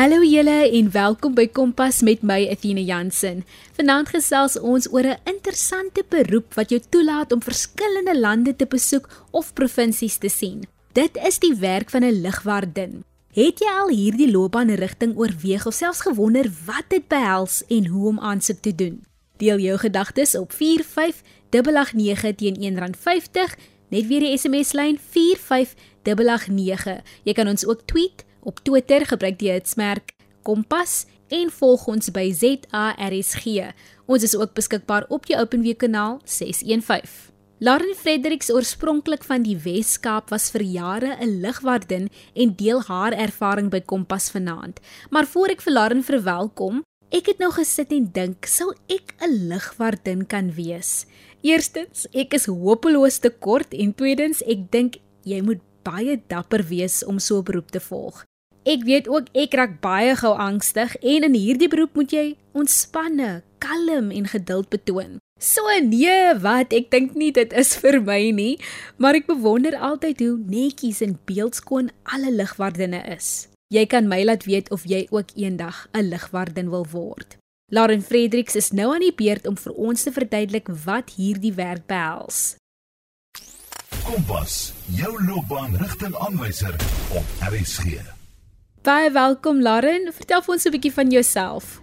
Hallo julle en welkom by Kompas met my Athena Jansen. Vanaand gesels ons oor 'n interessante beroep wat jou toelaat om verskillende lande te besoek of provinsies te sien. Dit is die werk van 'n lugwaardin. Het jy al hierdie loopbaanrigting oorweeg of selfs gewonder wat dit behels en hoe om aansoek te doen? Deel jou gedagtes op 45889 teen R1.50 net weer die SMS lyn 45889. Jy kan ons ook tweet op Twitter gebruik die hitsmerk Kompas en volg ons by ZARSG. Ons is ook beskikbaar op jou OpenWeb kanaal 615. Lauren Fredericks oorspronklik van die Wes-Kaap was vir jare 'n lugwardin en deel haar ervaring by Kompas vanaand. Maar voor ek vir Lauren verwelkom, ek het nou gesit en dink, sou ek 'n lugwardin kan wees? Eerstens, ek is hopeloos te kort en tweedens, ek dink jy moet baie dapper wees om so 'n beroep te volg. Ek weet ook ek raak baie gou angstig en in hierdie beroep moet jy ontspanne, kalm en geduld betoon. So nee, wat ek dink nie dit is vir my nie, maar ek bewonder altyd hoe netjies en beeldskoon alle ligwardinne is. Jy kan my laat weet of jy ook eendag 'n een ligwardin wil word. Lauren Fredericks is nou aan die beurt om vir ons te verduidelik wat hierdie werk behels. Kompas, jou loopbaanrigtingaanwyser op RSG. Baie welkom Lauren, vertel vir ons 'n bietjie van jouself.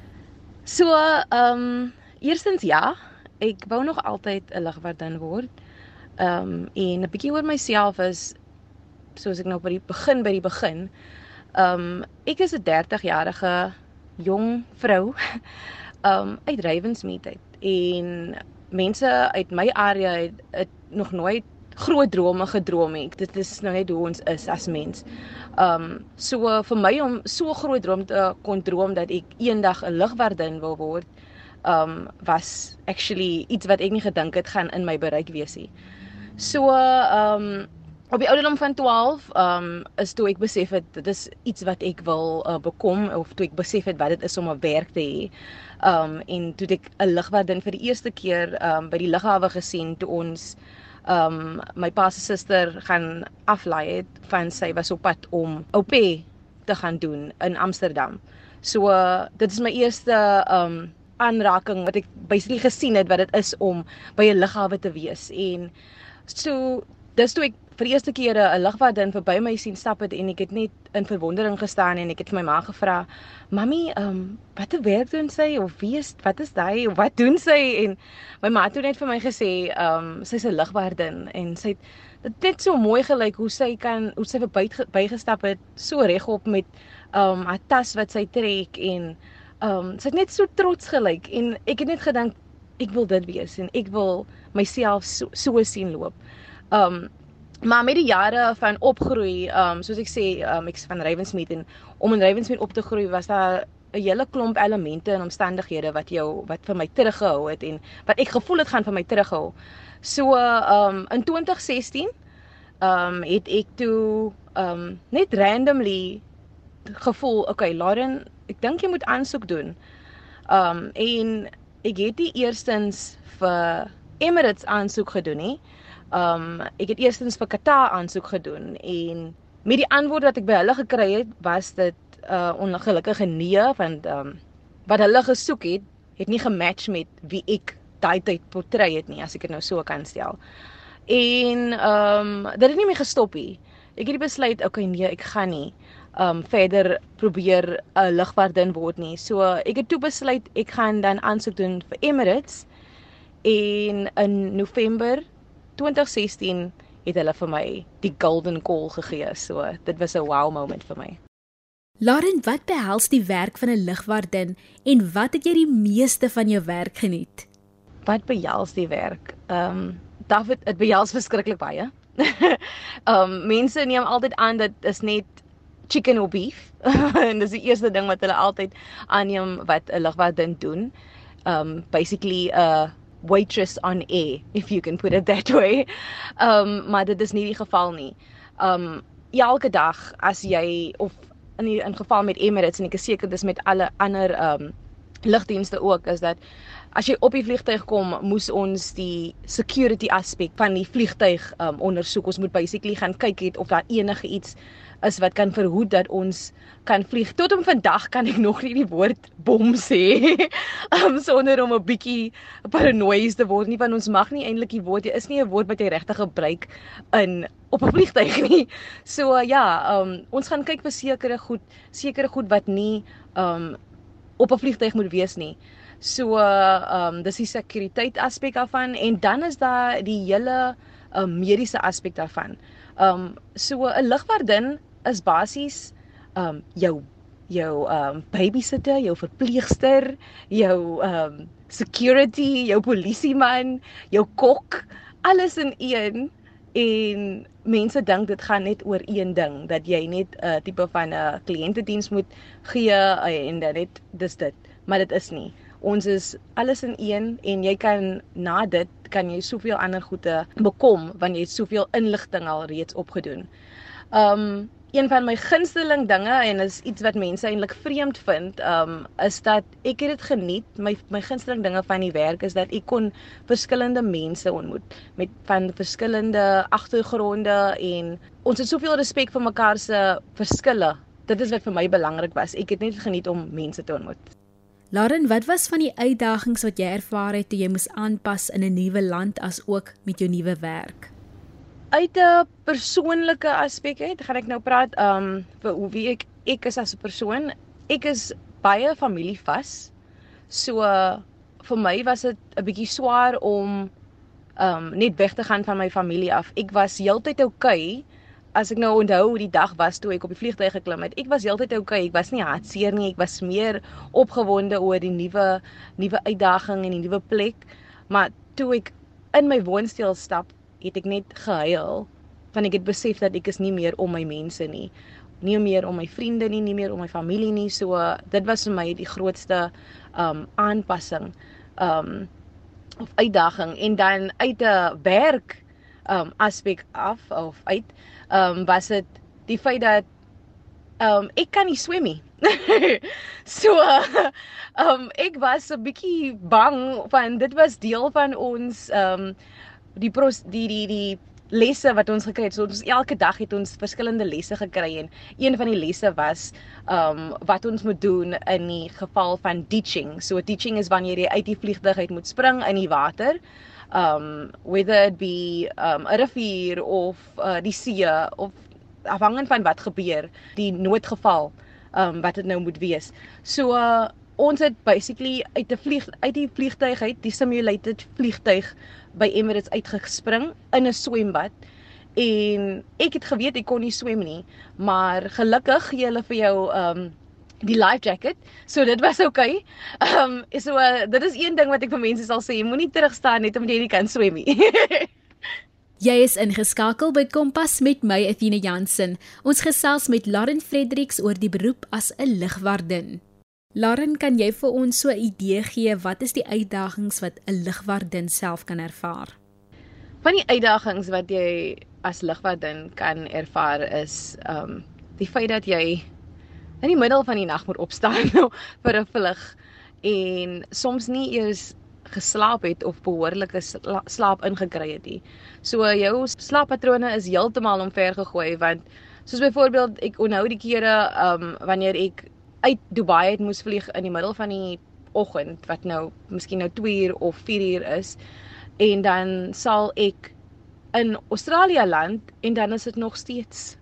So, ehm, um, eerstens ja, ek wou nog altyd 'n ligwardin word. Ehm um, en 'n bietjie oor myself is soos ek nou by die begin by die begin. Ehm um, ek is 'n 30-jarige jong vrou ehm um, uit Rywensmeet uit en mense uit my area het, het nog nooit groot drome gedroom het. Dit is nou net hoe ons is as mens. Um, so vir my om so groot droom te kon droom dat ek eendag 'n ligwardin wil word um was actually iets wat ek nie gedink het gaan in my bereik wees nie. So um op die ouderdom van 12 um is toe ek besef het dit is iets wat ek wil uh, bekom of toe ek besef het wat dit is om 'n werk te hê. Um en toe ek 'n ligwardin vir die eerste keer um by die lughawe gesien toe ons um my pa se suster gaan aflaai het van sy was op pad om OP te gaan doen in Amsterdam. So uh, dit is my eerste um aanraking wat ek basically gesien het wat dit is om by 'n lughawe te wees en so dis toe ek vir die eerste keer 'n lugwadin verby my sien stap het en ek het net in verwondering gestaan en ek het vir my ma gevra mami ehm um, wat werk doen sy of wie is wat is hy of wat doen sy en my ma het toe net vir my gesê ehm um, sy's 'n lugwadin en sy het dit net so mooi gelyk hoe sy kan hoe sy verby bygestap het so regop met ehm um, haar tas wat sy trek en Ehm um, sy het net so trots gelyk en ek het net gedink ek wil dit wees en ek wil myself so, so sien loop. Ehm um, maar met die jare van opgroei, ehm um, soos ek sê, um, ek is van Rywensmeet en om in Rywensmeet op te groei was daar 'n hele klomp elemente en omstandighede wat jou wat vir my teruggehou het en wat ek gevoel het gaan vir my terughou. So ehm um, in 2016 ehm um, het ek toe ehm um, net randomly gevoel, okay, Lauren, ek dink jy moet aansoek doen. Um en ek het die eerstens vir Emirates aansoek gedoen nie. Um ek het eerstens vir Qatar aansoek gedoen en met die antwoord wat ek by hulle gekry het, was dit 'n uh, ongelukkige nee want um wat hulle gesoek het, het nie gematch met wie ek daai tyd portrei het nie, as ek dit nou so kan stel. En um dit het nie meer gestop nie. Ek het besluit, okay nee, ek gaan nie um verder probeer 'n uh, lugwardin word nie. So ek het toe besluit ek gaan dan aansoek doen vir Emirates en in November 2016 het hulle vir my die golden call gegee. So dit was 'n wow moment vir my. Lauren, wat behels die werk van 'n lugwardin en wat het jy die meeste van jou werk geniet? Wat behels die werk? Um David, dit behels verskriklik baie. um mense neem altyd aan dat is net chicken or beef. en dis die eerste ding wat hulle altyd aanneem wat 'n lugwagdin doen. Um basically a waitress on air if you can put it that way. Um maar dit is nie die geval nie. Um elke dag as jy of in die, in geval met Emirates en ek is seker dis met alle ander um lugdienste ook is dat as jy op die vliegtyg kom, moes ons die security aspek van die vliegtyg um ondersoek. Ons moet basically gaan kyk het of daar enige iets is wat kan verhoed dat ons kan vlieg. Tot om vandag kan ek nog nie die woord bom sê. um sonder om 'n bietjie paranoïes te word nie, want ons mag nie eintlik die woord, dit is nie 'n woord wat jy regtig gebruik in op 'n vliegtyg nie. So uh, ja, um ons gaan kyk vir sekere goed, sekere goed wat nie um op 'n vliegtyg moet wees nie. So uh um dis die sekuriteit aspek daarvan en dan is daar die hele um, mediese aspek daarvan. Um so 'n lugwagdin is basies um jou jou um babysitter, jou verpleegster, jou um security, jou polisieman, jou kok, alles in een en mense dink dit gaan net oor een ding dat jy net 'n uh, tipe van 'n uh, kliëntediens moet gee uh, en dan net dis dit, maar dit is nie. Ons is alles in een en jy kan na dit kan jy soveel ander goede bekom want jy het soveel inligting al reeds opgedoen. Um een van my gunsteling dinge en is iets wat mense eintlik vreemd vind, um is dat ek het dit geniet. My my gunsteling dinge van die werk is dat ek kon verskillende mense ontmoet met van verskillende agtergronde en ons het soveel respek vir mekaar se verskille. Dit is wat vir my belangrik was. Ek het net geniet om mense te ontmoet. Lauren, wat was van die uitdagings wat jy ervaar het toe jy moes aanpas in 'n nuwe land as ook met jou nuwe werk? uit 'n persoonlike aspek het, gaan ek nou praat um vir hoe wie ek ek is as 'n persoon. Ek is baie familievas. So uh, vir my was dit 'n bietjie swaar om um net weg te gaan van my familie af. Ek was heeltyd oukei as ek nou onthou hoe die dag was toe ek op die vliegtuig geklim het. Ek was heeltyd oukei. Ek was nie hartseer nie. Ek was meer opgewonde oor die nuwe nuwe uitdaging en die nuwe plek. Maar toe ek in my woonstel stap het ek net gehuil want ek het besef dat ek is nie meer om my mense nie nie meer om my vriende nie nie meer om my familie nie so dit was vir my die grootste um aanpassing um of uitdaging en dan uit 'n werk um aspek af of uit um was dit die feit dat um ek kan nie swem nie so um ek was 'n bietjie bang van dit was deel van ons um die pros, die die die lesse wat ons gekry het. So ons elke dag het ons verskillende lesse gekry en een van die lesse was um wat ons moet doen in die geval van ditching. So ditching is wanneer jy uit die vliegtuig uit moet spring in die water. Um whether it be um 'n rivier of uh, die see of afhangend van wat gebeur, die noodgeval um wat dit nou moet wees. So uh, ons het basically uit 'n vlieg uit die vliegtuig uit, die simulated vliegtuig by Emirates uitgespring in 'n swembad. En ek het geweet ek kon nie swem nie, maar gelukkig gee hulle vir jou um die life jacket. So dit was. Okay. Um so uh, dit is een ding wat ek vir mense sal sê, moenie terug staan net omdat jy nie kan swem nie. Jy is ingeskakel by Kompas met my Athena Jansen. Ons gesels met Lauren Fredericks oor die beroep as 'n lugwagdin. Lauren, kan jy vir ons so 'n idee gee wat is die uitdagings wat 'n lugwagdin self kan ervaar? Van die uitdagings wat jy as lugwagdin kan ervaar is um die feit dat jy in die middel van die nag moet opstaan vir 'n vlug en soms nie eers geslaap het of behoorlike slaap ingekry het nie. So jou slaappatrone is heeltemal omvergegooi want soos byvoorbeeld ek onthou die kere um wanneer ek uit Dubai het moes vlieg in die middel van die oggend wat nou miskien nou 2 uur of 4 uur is en dan sal ek in Australië land en dan is dit nog steeds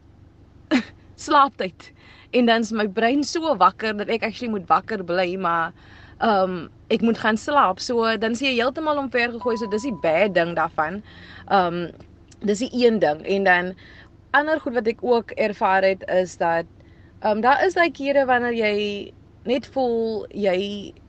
slaaptyd en dan is my brein so wakker dat ek actually moet wakker bly maar ehm um, ek moet gaan slaap. So dan sien jy heeltemal omver gegooi so dis die bad ding daarvan. Ehm um, dis die een ding. En dan ander goed wat ek ook ervaar het is dat Ehm um, daar is daai kere wanneer jy net voel jy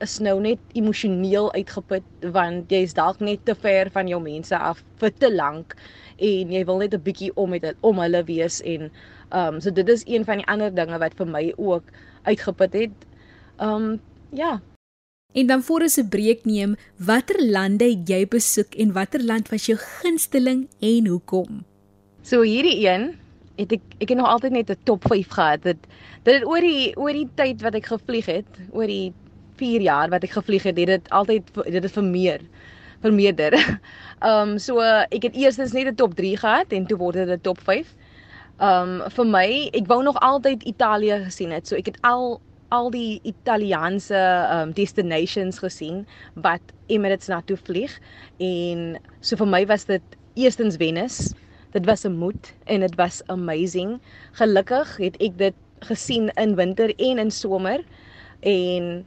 is nou net emosioneel uitgeput want jy's dalk net te ver van jou mense af vir te lank en jy wil net 'n bietjie om met het, om hulle wees en ehm um, so dit is een van die ander dinge wat vir my ook uitgeput het. Ehm um, ja. En dan voor ons 'n breek neem, watter lande het jy besoek en watter land was jou gunsteling en hoekom? So hierdie een het ek ek het nog altyd net 'n top 5 gehad. Dit dit het oor die oor die tyd wat ek gevlieg het, oor die 4 jaar wat ek gevlieg het, het dit altyd dit het vermeer vermeerder. Ehm um, so ek het eerstens net 'n top 3 gehad en toe word dit 'n top 5. Ehm um, vir my, ek wou nog altyd Italië gesien het. So ek het al al die Italiaanse um destinations gesien wat Emirates na toe vlieg en so vir my was dit eerstens Venice. Dit was 'n moed en dit was amazing. Gelukkig het ek dit gesien in winter en in somer en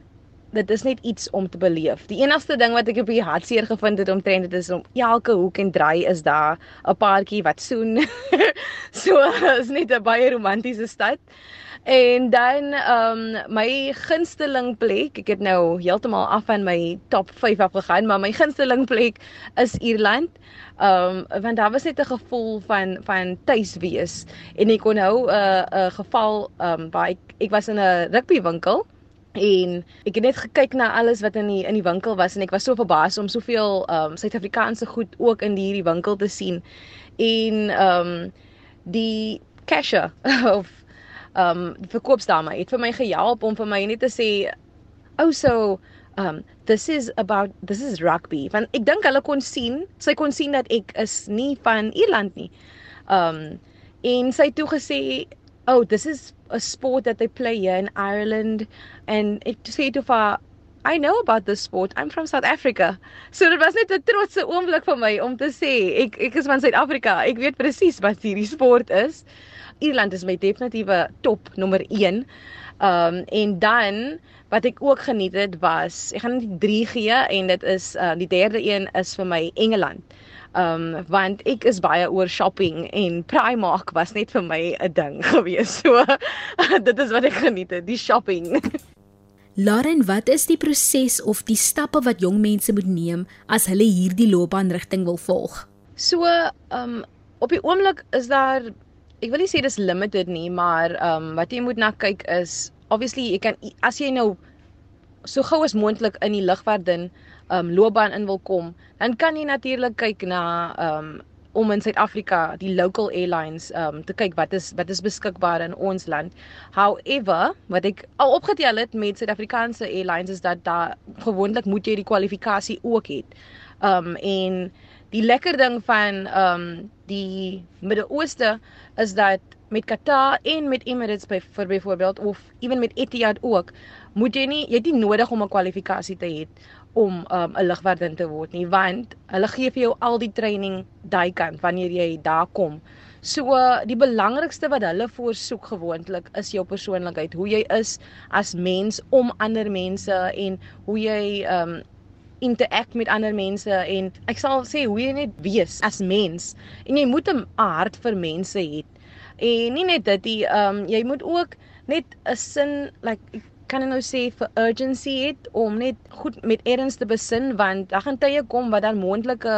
dit is net iets om te beleef. Die enigste ding wat ek op die hartseer gevind het omtrent dit is om elke hoek en draai is daar 'n paartjie wat soen. so is net 'n baie romantiese stad. En dan ehm um, my gunsteling plek, ek het nou heeltemal af van my top 5 af gegaan, maar my gunsteling plek is Ierland. Ehm um, want daar was net 'n gevoel van van tuiswees en ek kon nou 'n uh, 'n geval ehm um, waar ek ek was in 'n rugbywinkel en ek het net gekyk na alles wat in die in die winkel was en ek was so verbaas om soveel ehm um, Suid-Afrikaanse goed ook in hierdie winkel te sien. En ehm um, die cashier of um die verkoopsdame het vir my gehelp om vir my net te sê oh so um this is about this is rugby want ek dink hulle kon sien sy kon sien dat ek is nie van Ierland nie um en sy toe gesê oh this is a sport that they play here in Ireland and ek sê toe vir I know about this sport. I'm from South Africa. So dit was net 'n trotse oomblik vir my om te sê ek ek is van Suid-Afrika. Ek weet presies wat hierdie sport is. Ierland is my definitiewe top nommer 1. Um en dan wat ek ook geniet het was, ek gaan net 3 gee en dit is uh die derde een is vir my Engeland. Um want ek is baie oor shopping en Primark was net vir my 'n ding gewees. So dit is wat ek geniet het, die shopping. Lauren, wat is die proses of die stappe wat jong mense moet neem as hulle hierdie loopbaanrigting wil volg? So, um op die oomblik is daar ek wil nie sê dis limited nie, maar ehm um, wat jy moet na kyk is obviously jy kan as jy nou so gou as moontlik in die lugvaardin ehm um, loopbaan in wil kom, dan kan jy natuurlik kyk na um, om in Suid-Afrika die local airlines um, te kyk wat is wat is beskikbaar in ons land. However, wat ek al opgetel het met Suid-Afrikaanse airlines is dat daar gewoonlik moet jy die kwalifikasie ook het. Um, en die lekker ding van um, die Midde-Ooste is dat met Qatar en met Emirates by vir byvoorbeeld of ewen met Etihad ook, moet jy nie jy het nie nodig om 'n kwalifikasie te hê om um, 'n um, lugwerdin te word nie, want hulle gee vir jou al die training daai kant wanneer jy daar kom. So uh, die belangrikste wat hulle voorsoek gewoonlik is jou persoonlikheid, hoe jy is as mens om ander mense en hoe jy um interact met ander mense en ek sal sê hoe jy net wees as mens en jy moet 'n hart vir mense hê. En nie net dit, jy um jy moet ook net 'n sin like kan nou sê vir urgency het om net goed met erns te besin want daar gaan tye kom wat daar moontlike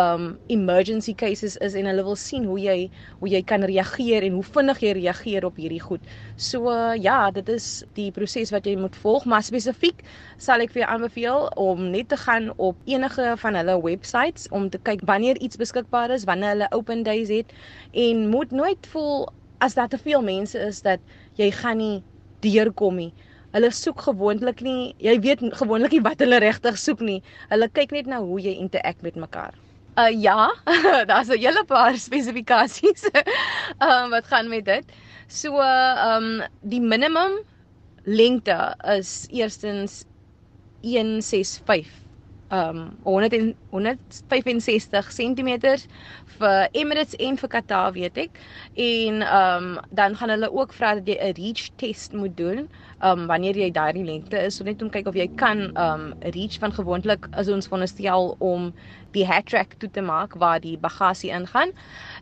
um emergency cases is en hulle wil sien hoe jy hoe jy kan reageer en hoe vinnig jy reageer op hierdie goed. So uh, ja, dit is die proses wat jy moet volg, maar spesifiek sal ek vir jou aanbeveel om net te gaan op enige van hulle websites om te kyk wanneer iets beskikbaar is, wanneer hulle open days het en moet nooit voel as daar te veel mense is dat jy gaan nie deurkom nie hulle soek gewoonlik nie, jy weet gewoonlik nie wat hulle regtig soek nie. Hulle kyk net na hoe jy interact met mekaar. Uh ja, daar's 'n hele paar spesifikasies. Ehm um, wat gaan met dit? So ehm um, die minimum lengte is eerstens 165 um 100 165 cm vir Emirates en vir Qatar weet ek. En um dan gaan hulle ook vra dat jy 'n reach test moet doen um wanneer jy daai lengte is, so net om kyk of jy kan um reach van gewoonlik as ons veronderstel om die hat track toe te maak waar die bagasie ingaan.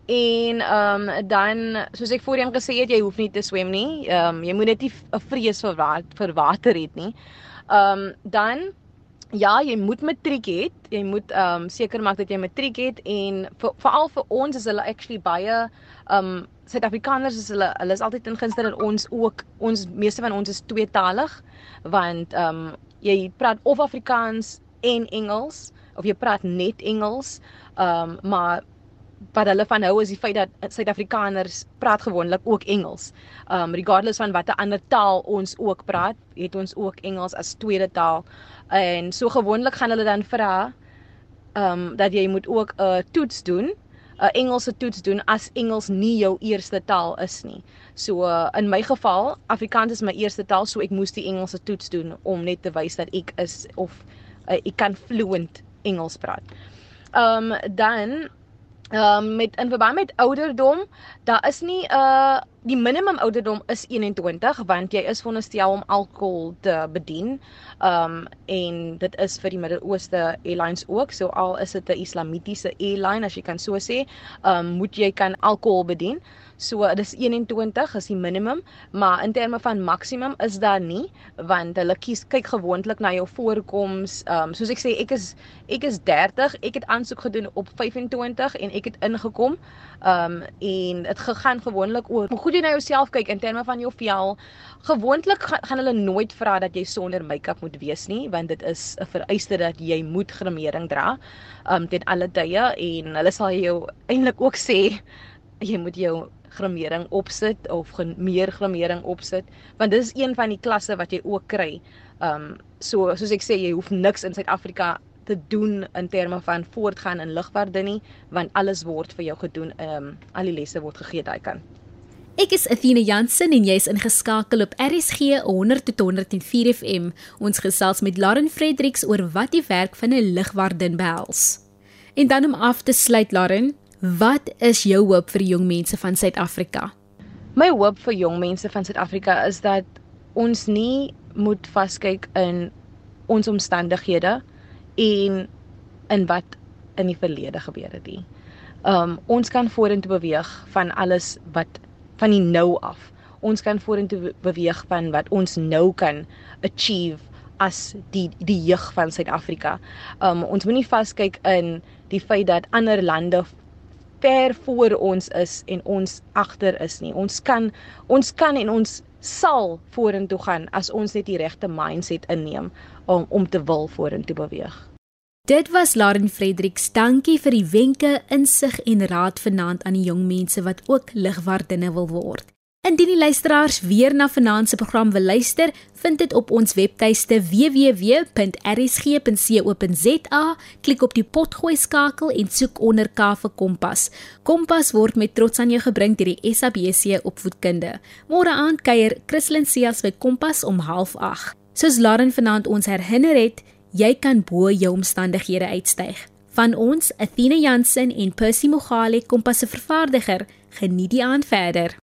En um dan soos ek voorheen gesê het, jy hoef nie te swem nie. Um jy moet net nie 'n vrees vir wa vir water hê nie. Um dan Ja, jy moet matriek hê. Jy moet ehm um, seker maak dat jy matriek het en veral vir, vir ons is hulle actually baie ehm um, Suid-Afrikaners is hulle hulle is altyd in gunste dat ons ook ons meeste van ons is tweetalig want ehm um, jy praat of Afrikaans en Engels of jy praat net Engels. Ehm um, maar wat hulle van hou is die feit dat Suid-Afrikaners praat gewoonlik ook Engels. Um regardless van watter ander taal ons ook praat, het ons ook Engels as tweede taal. En so gewoonlik gaan hulle dan vra um dat jy moet ook 'n uh, toets doen 'n uh, Engelse toets doen as Engels nie jou eerste taal is nie. So uh, in my geval, Afrikaans is my eerste taal, so ek moes die Engelse toets doen om net te wys dat ek is of uh, ek kan fluent Engels praat. Um dan um met in verband met ouderdom, daar is nie 'n uh, die minimum ouderdom is 21 want jy is veronderstel om alkohol te bedien. Um en dit is vir die Midde-Ooste airlines ook, so al is dit 'n islamitiese airline as jy kan so sê, um moet jy kan alkohol bedien. So dis 21 is die minimum, maar in terme van maksimum is daar nie want hulle kies kyk gewoonlik na jou voorkoms. Ehm um, soos ek sê ek is ek is 30, ek het aansoek gedoen op 25 en ek het ingekom. Ehm um, en dit gegaan gewoonlik oor hoe goed jy na jouself kyk in terme van jou vel. Gewoonlik gaan, gaan hulle nooit vra dat jy sonder make-up moet wees nie want dit is 'n vereiste dat jy moet grimering dra. Ehm um, ten alle tye en hulle sal jou eintlik ook sê jy moet jou grimering opsit of meer grimering opsit want dis een van die klasse wat jy ook kry. Um so soos ek sê jy hoef niks in Suid-Afrika te doen in terme van voortgaan in lugwaarde nie want alles word vir jou gedoen. Um al die lesse word gegee daai kan. Ek is Athena Jansen en jy's ingeskakel op RSG 100 tot 104 FM. Ons gesels met Lauren Fredericks oor wat die werk van 'n lugwaardin behels. En dan om af te sluit Lauren, Wat is jou hoop vir jong mense van Suid-Afrika? My hoop vir jong mense van Suid-Afrika is dat ons nie moet vaskyk in ons omstandighede en in wat in die verlede gebeur het nie. Um ons kan vorentoe beweeg van alles wat van die nou af. Ons kan vorentoe beweeg van wat ons nou kan achieve as die die jeug van Suid-Afrika. Um ons moenie vaskyk in die feit dat ander lande ver voor ons is en ons agter is nie. Ons kan ons kan en ons sal vorentoe gaan as ons net die regte mindset inneem om om te wil vorentoe beweeg. Dit was Lauren Fredericks. Dankie vir die wenke, insig en raad vanaand aan die jong mense wat ook ligwardinne wil word. Indien die luisteraars weer na vanaand se program wil luister, vind dit op ons webtuiste www.rsg.co.za. Klik op die potgooi skakel en soek onder K vir Kompas. Kompas word met trots aan jou gebring deur die SABC opvoedkunde. Môre aand kuier Christlyn Cias by Kompas om 08:30. Soos Lauren vanaand ons herinner het, jy kan bo jou omstandighede uitstyg. Van ons, Athena Jansen en Percy Mogale, Kompas se vervaardiger, geniet die aand verder.